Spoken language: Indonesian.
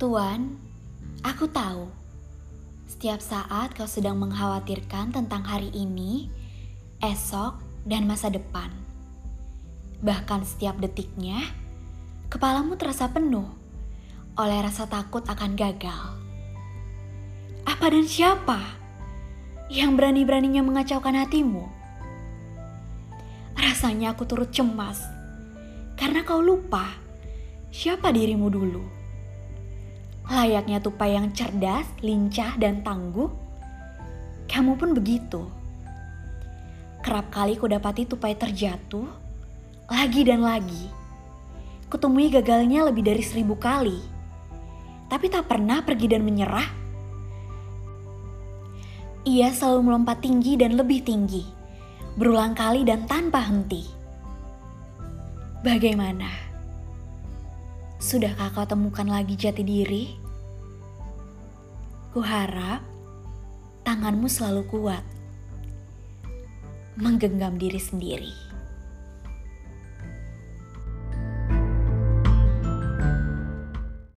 Tuan, aku tahu. Setiap saat kau sedang mengkhawatirkan tentang hari ini, esok, dan masa depan. Bahkan setiap detiknya, kepalamu terasa penuh oleh rasa takut akan gagal. Apa dan siapa yang berani-beraninya mengacaukan hatimu? Rasanya aku turut cemas karena kau lupa siapa dirimu dulu. Layaknya tupai yang cerdas, lincah, dan tangguh, kamu pun begitu. Kerap kali ku dapati tupai terjatuh, lagi dan lagi. Kutemui gagalnya lebih dari seribu kali, tapi tak pernah pergi dan menyerah. Ia selalu melompat tinggi dan lebih tinggi, berulang kali dan tanpa henti. Bagaimana? Sudahkah kau temukan lagi jati diri? Kuharap tanganmu selalu kuat, menggenggam diri sendiri.